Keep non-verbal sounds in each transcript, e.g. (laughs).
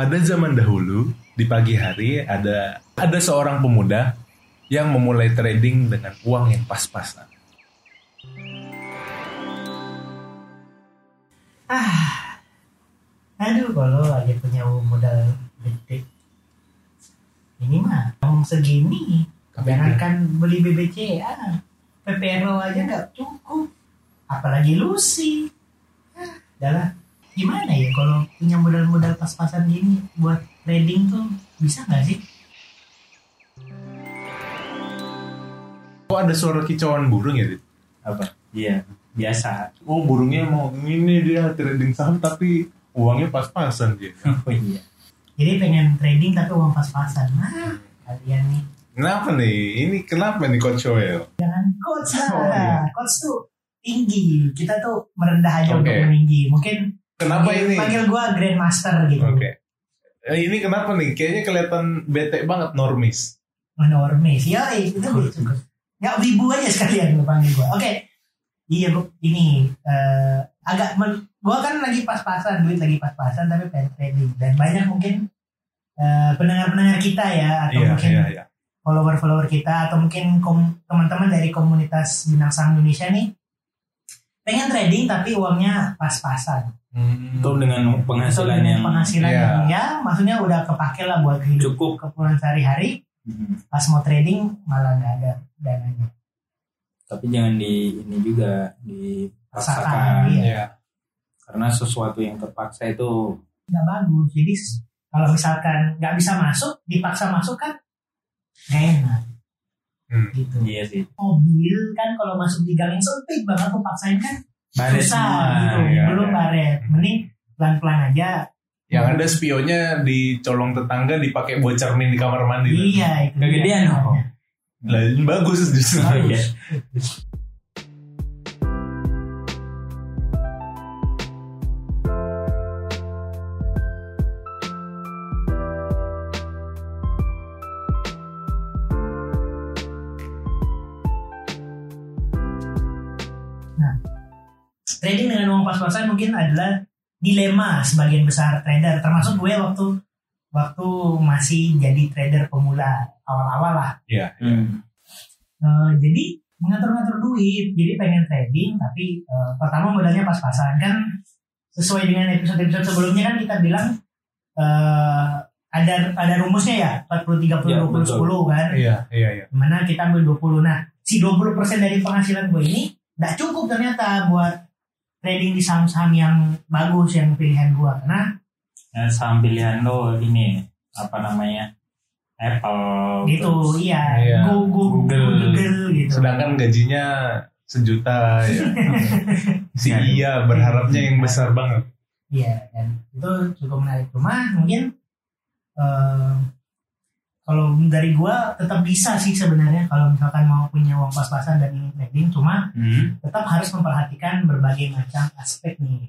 Pada zaman dahulu, di pagi hari ada ada seorang pemuda yang memulai trading dengan uang yang pas-pasan. Ah, aduh kalau lagi punya modal gede, ini mah uang segini, jangankan beli BBCA, PPRO aja nggak cukup, apalagi Lucy. Ah, adalah gimana ya kalau punya modal-modal pas-pasan gini buat trading tuh bisa nggak sih? Kok ada suara kicauan burung ya? Dit? apa iya biasa Oh burungnya mau ini dia trading saham tapi uangnya pas-pasan dia. (laughs) oh iya Jadi pengen trading tapi uang pas-pasan. Nah, kalian nih Kenapa nih? Ini kenapa nih Coach Joel? jangan coach lah. Oh, iya. Coach tuh tinggi. Kita tuh merendah aja Oke. untuk meninggi. Mungkin Kenapa panggil, ini? Panggil gua Grandmaster gitu. Oke. Eh, ini kenapa nih? Kayaknya kelihatan bete banget normis. Menormis. Ya itu cukup. Ya wibu aja sekalian lu panggil gua. Oke. Iya bu, ini eh, agak men- gua kan lagi pas-pasan duit lagi pas-pasan tapi pengen trading dan banyak mungkin eh, pendengar-pendengar kita ya atau Iya, mungkin iya, iya. follower-follower kita atau mungkin teman-teman dari komunitas bintang Indonesia nih pengen trading tapi uangnya pas-pasan. Hmm. itu dengan Atau penghasilan dengan yang penghasilan Iya. yang ya maksudnya udah kepake lah buat hidup cukup keperluan sehari-hari. Hmm. Pas mau trading malah nggak ada dananya. tapi jangan di ini juga Paksakan, dipaksakan iya. Iya. karena sesuatu yang terpaksa itu Nggak bagus. Jadi kalau misalkan nggak bisa masuk, dipaksa masuk kan enak. Hmm. Gitu. iya sih Mobil kan kalau masuk di gang yang sempit banget tuh paksain kan baret susah semua gitu. iya, Belum iya. baret. Mending pelan-pelan aja Yang ada spionnya di colong tetangga dipakai buat cermin di kamar mandi. Iya itu. Kegedean, oh. Lah, ini bagus justru. Oh, (laughs) Trading dengan uang pas-pasan mungkin adalah dilema sebagian besar trader. Termasuk gue waktu waktu masih jadi trader pemula awal-awal lah. Iya. Hmm. Eh, jadi mengatur-ngatur duit. Jadi pengen trading tapi eh, pertama modalnya pas-pasan kan sesuai dengan episode-episode sebelumnya kan kita bilang eh, ada ada rumusnya ya 40 30 Ya, 20 betul. 10 kan. Iya, iya, iya. Di mana kita ambil 20. Nah, si 20% dari penghasilan gue ini nggak cukup ternyata buat trading di saham-saham yang bagus yang pilihan gue. Karena Nah, saham pilihan lo ini apa namanya Apple gitu, terus- iya, Iya. Google, Google. Google gitu. Sedangkan gajinya sejuta ya. (laughs) si Iya. iya berharapnya yang besar banget. Iya, dan itu cukup menarik. Cuma mungkin eh, kalau dari gua tetap bisa sih sebenarnya kalau misalkan mau punya uang pas-pasan dan ingin trading, cuma Hmm. tetap harus memperhatikan berbagai macam aspek nih.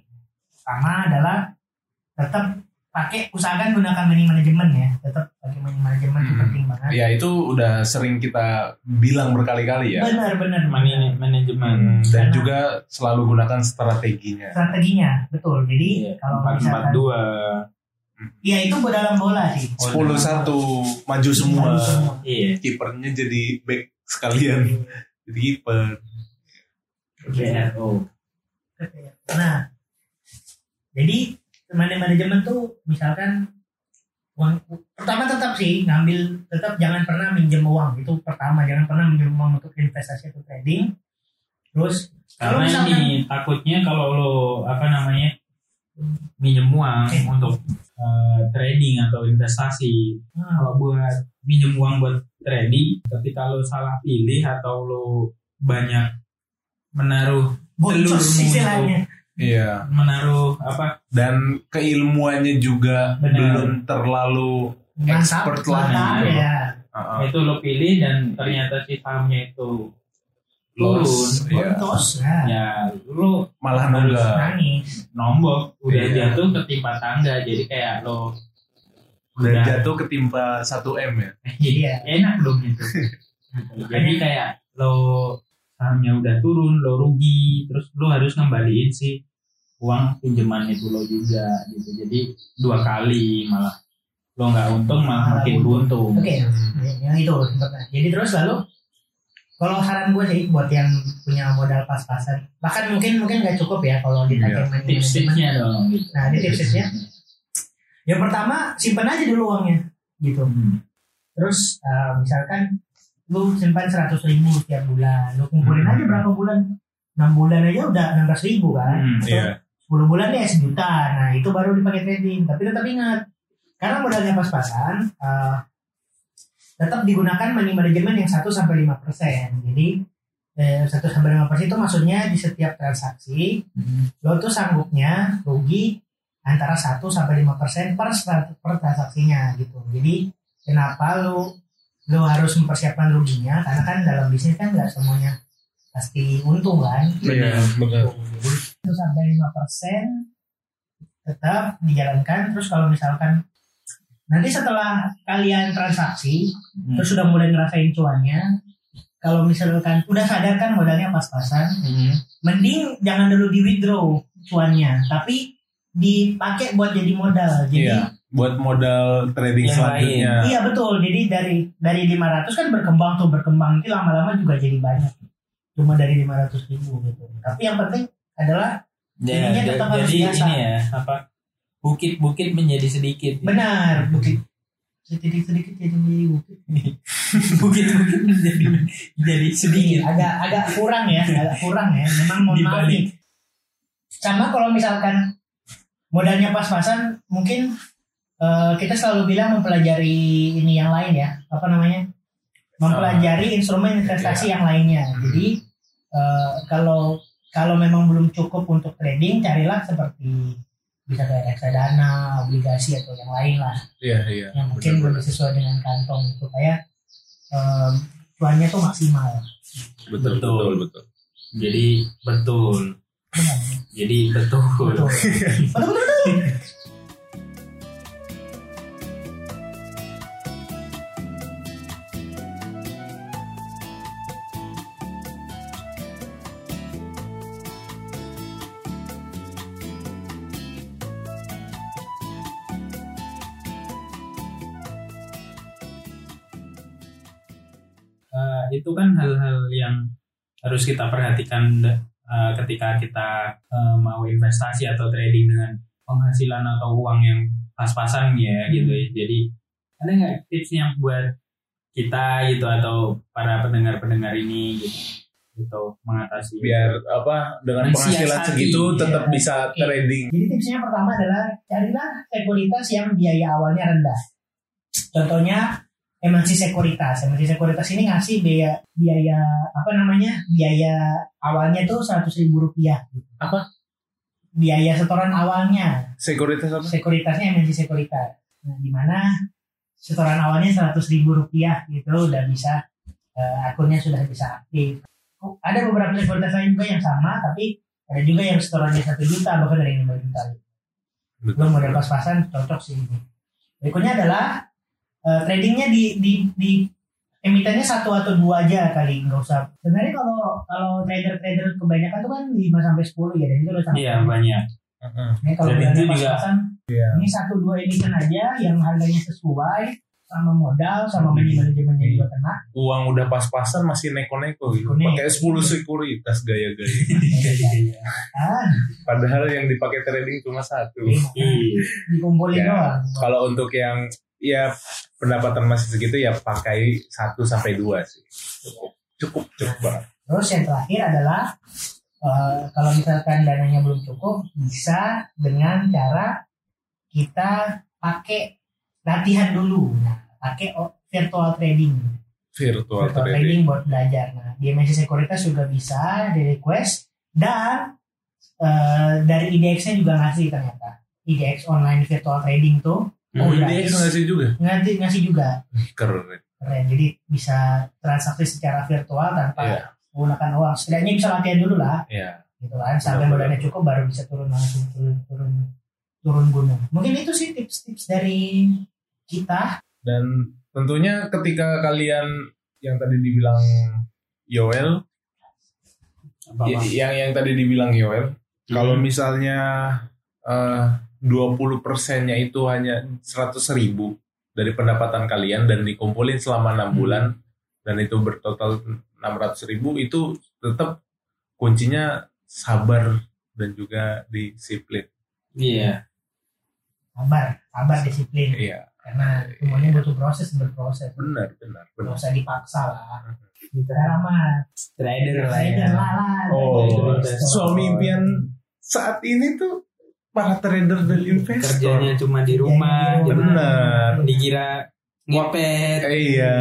Pertama adalah tetap pakai usahakan gunakan money management ya. Tetap pakai money management itu Hmm. penting banget. Ya itu udah sering kita bilang berkali-kali ya. Benar-benar Money Hmm, manajemen dan Karena- juga selalu gunakan strateginya. strateginya betul. Jadi Iya, kalau misalkan dua ya itu dalam bola sih. Sepuluh satu maju semua. Maju semua. iya Kipernya jadi back sekalian. Jadi kiper. BRO Nah, jadi money management tuh misalkan uang pertama tetap sih ngambil tetap jangan pernah minjem uang itu pertama jangan pernah minjem uang untuk investasi atau trading. Terus kalau karena misalkan ini takutnya kalau lo apa namanya minjem uang Eh. untuk eh, trading atau investasi Hmm, kalau buat minjem uang buat trading tapi kalau salah pilih atau lo banyak menaruh telurmu istilahnya. Iya. menaruh apa Dan keilmuannya juga Benar. belum terlalu Mantap, expert lah. gitu. ya. Uh-uh. itu lo pilih dan ternyata si sahamnya itu turun Loss, iya. Boncos, ya. ya lo Malah nunggak. Nangis. nombok udah Iya. jatuh ketimpa tangga jadi kayak lo Udah Udah. jatuh ketimpa 1 M ya. jadi (laughs) Iya. enak dong gitu (laughs) jadi kayak lo sahamnya udah turun lo rugi terus lo harus ngembaliin si uang pinjaman itu lo juga gitu jadi dua kali malah lo nggak untung malah makin untung. buntung Oke, yang itu. Jadi terus lalu kalau saran gue sih buat yang punya modal pas-pasan, bahkan mungkin mungkin nggak cukup ya kalau Iya. money management. tips-tipsnya dong. Nah, ini tips-tipsnya. Yang pertama, simpan aja dulu uangnya, gitu. Hmm. Terus eh, misalkan lu simpan 100 ribu setiap bulan, lu kumpulin Hmm. aja berapa bulan? 6 bulan aja udah 16 ribu kan? Hmm, Atau Iya. 10 bulan ya sejuta. Nah, itu baru dipakai trading. Tapi tetap ingat, karena modalnya pas-pasan, eh, tetap digunakan money management yang 1 sampai 5 persen. Jadi eh, 1 sampai 5 persen itu maksudnya di setiap transaksi Hmm. lo tuh sanggupnya rugi antara 1 sampai 5 persen per, per transaksinya gitu. Jadi kenapa lo lo harus mempersiapkan ruginya? Karena kan dalam bisnis kan nggak semuanya pasti untung kan. Iya, benar. Itu sampai 5 persen tetap dijalankan. Terus kalau misalkan nanti setelah kalian transaksi Hmm. terus sudah mulai ngerasain cuannya, kalau misalkan udah sadar kan modalnya pas-pasan, Hmm. mending jangan dulu di withdraw cuannya, tapi dipakai buat jadi modal. Jadi Iya. Buat modal trading Yang selanjutnya. Iya betul. Jadi dari dari 500 kan berkembang tuh berkembang nanti lama-lama juga jadi banyak. Cuma dari 500 ribu gitu. Tapi yang penting adalah Ya, Jadinya ja- tetap harus jadi biasa. ini ya apa bukit-bukit menjadi sedikit benar bukit sedikit sedikit jadi menjadi bukit. (laughs) bukit-bukit menjadi jadi sedikit Iya, agak agak kurang ya, agak kurang ya. Memang mohon maaf Dibalik. nih. Sama kalau misalkan modalnya pas-pasan, mungkin eh, kita selalu bilang mempelajari ini yang lain ya, apa namanya? Mempelajari instrumen investasi yang lainnya. Jadi eh, kalau kalau memang belum cukup untuk trading, carilah seperti bisa kayak reksadana, obligasi atau yang lain lah Iya, iya. yang mungkin Benar, lebih sesuai dengan kantong supaya em, cuannya tuh maksimal. Betul, Betul. betul, betul. jadi betul Benar. jadi betul Betul. (laughs) betul, betul, itu kan hal-hal yang harus kita perhatikan eh, ketika kita eh, mau investasi atau trading dengan penghasilan atau uang yang pas-pasan ya gitu ya. Jadi ada nggak tipsnya buat kita gitu atau para pendengar-pendengar ini gitu gitu mengatasi Biar apa dengan penghasilan segitu tetap iya. bisa Oke. trading. Jadi tipsnya yang pertama adalah carilah sekuritas yang biaya awalnya rendah. Contohnya emansi sekuritas. Emansi sekuritas ini ngasih biaya biaya apa namanya biaya awalnya tuh seratus ribu rupiah. Apa? Biaya setoran awalnya Sekuritas apa? sekuritasnya emansi sekuritas. Nah, di mana setoran awalnya seratus ribu rupiah gitu udah bisa eh, akunnya sudah bisa aktif. Oh, Ada beberapa sekuritas lain juga yang sama, tapi ada juga yang setorannya satu juta bahkan dari lima juta. Belum model pas-pasan cocok sih ini. Berikutnya adalah eh, tradingnya di di di emitennya satu atau dua aja kali nggak usah. Sebenarnya kalau kalau trader trader kebanyakan tuh kan 5 sampai 10 ya dan itu udah sangat iya banyak Heeh. ini kalau modalnya itu juga- Iya. ini satu dua edition aja yang harganya sesuai sama modal sama manajemennya juga kena. Uang udah pas-pasan masih neko-neko gitu. Pakai 10 sekuritas gaya-gaya. Kan, (laughs) Padahal yang dipakai trading cuma satu. Iya. dikumpulin Ya. doang. Kalau untuk yang ya pendapatan masih segitu ya pakai 1 sampai 2 sih. Cukup. Cukup, cukup banget. Terus yang terakhir adalah eh, kalau misalkan dananya belum cukup, bisa dengan cara kita pakai latihan dulu. Nah, pakai virtual trading. Virtual virtual trading. trading buat belajar. Nah, di MSC Sekuritas juga bisa di request dan eh, dari IDX-nya juga ngasih ternyata. IDX online virtual trading tuh Oh, Oh, ini gratis. ngasih juga. ngasih ngasih juga Keren. keren. Jadi bisa transaksi secara virtual tanpa Iya. menggunakan uang. Setidaknya bisa latihan dulu lah, Iya. gitu kan. Sampai modalnya cukup baru bisa turun langsung turun turun turun gunung. Mungkin itu sih tips-tips dari kita. Dan tentunya ketika kalian yang tadi dibilang Yoel, Apa, y- Bang? yang yang tadi dibilang Yoel, Kalau Hmm. misalnya eh, 20 persennya itu hanya 100 ribu dari pendapatan kalian dan dikumpulin selama enam Hmm. bulan dan itu bertotal 600 ribu itu tetap kuncinya sabar dan juga disiplin. Iya. sabar sabar disiplin Iya, karena semuanya butuh proses berproses benar, benar, nggak benar. usah dipaksa lah sekarang mah Trader lah ya. trader lah lah Oh, suami impian saat ini tuh para trader dan investor. Kerjanya cuma di rumah. Gitu. rumah. Benar. Dikira ngepet. Iya,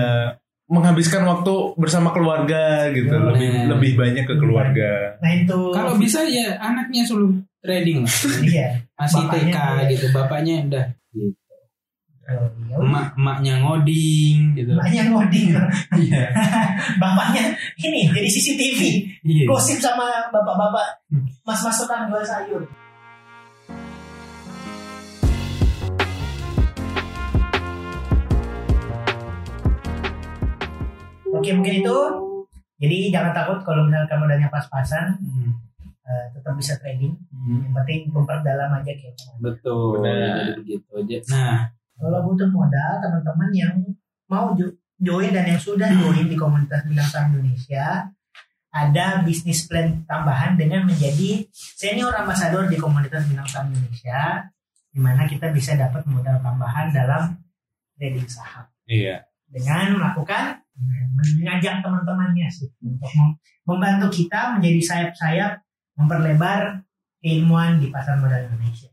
menghabiskan waktu bersama keluarga gitu, Benar. lebih lebih banyak ke keluarga. nah itu Kalau bisa ya anaknya suruh trading lah. iya Masih Bapaknya TK gitu. Bapaknya udah. ya udah. Emak emaknya ngoding gitu. Emaknya ngoding Iya. (laughs) bapaknya ini jadi CCTV Iya. gosip sama bapak-bapak mas-mas tukang jual sayur Oke mungkin itu jadi jangan takut kalau misalnya kamu udah pas-pasan Hmm. eh, tetap bisa trading Hmm. yang penting memperdalam aja kayak Betul. Benar. Begitu aja. Nah, kalau butuh modal teman-teman yang mau jo- join dan yang sudah join di komunitas bidang saham Indonesia ada bisnis plan tambahan dengan menjadi senior ambassador di komunitas bidang saham Indonesia di mana kita bisa dapat modal tambahan dalam trading saham Iya. Dengan melakukan mengajak teman-temannya sih untuk mem- membantu kita menjadi sayap-sayap memperlebar keilmuan di pasar modal Indonesia.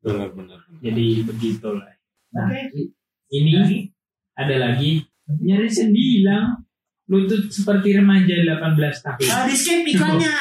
Benar benar. jadi begitulah. Nah, Oke. i- ini ada lagi nyaris bilang lutut seperti remaja 18 tahun. Ah, di skip iklannya.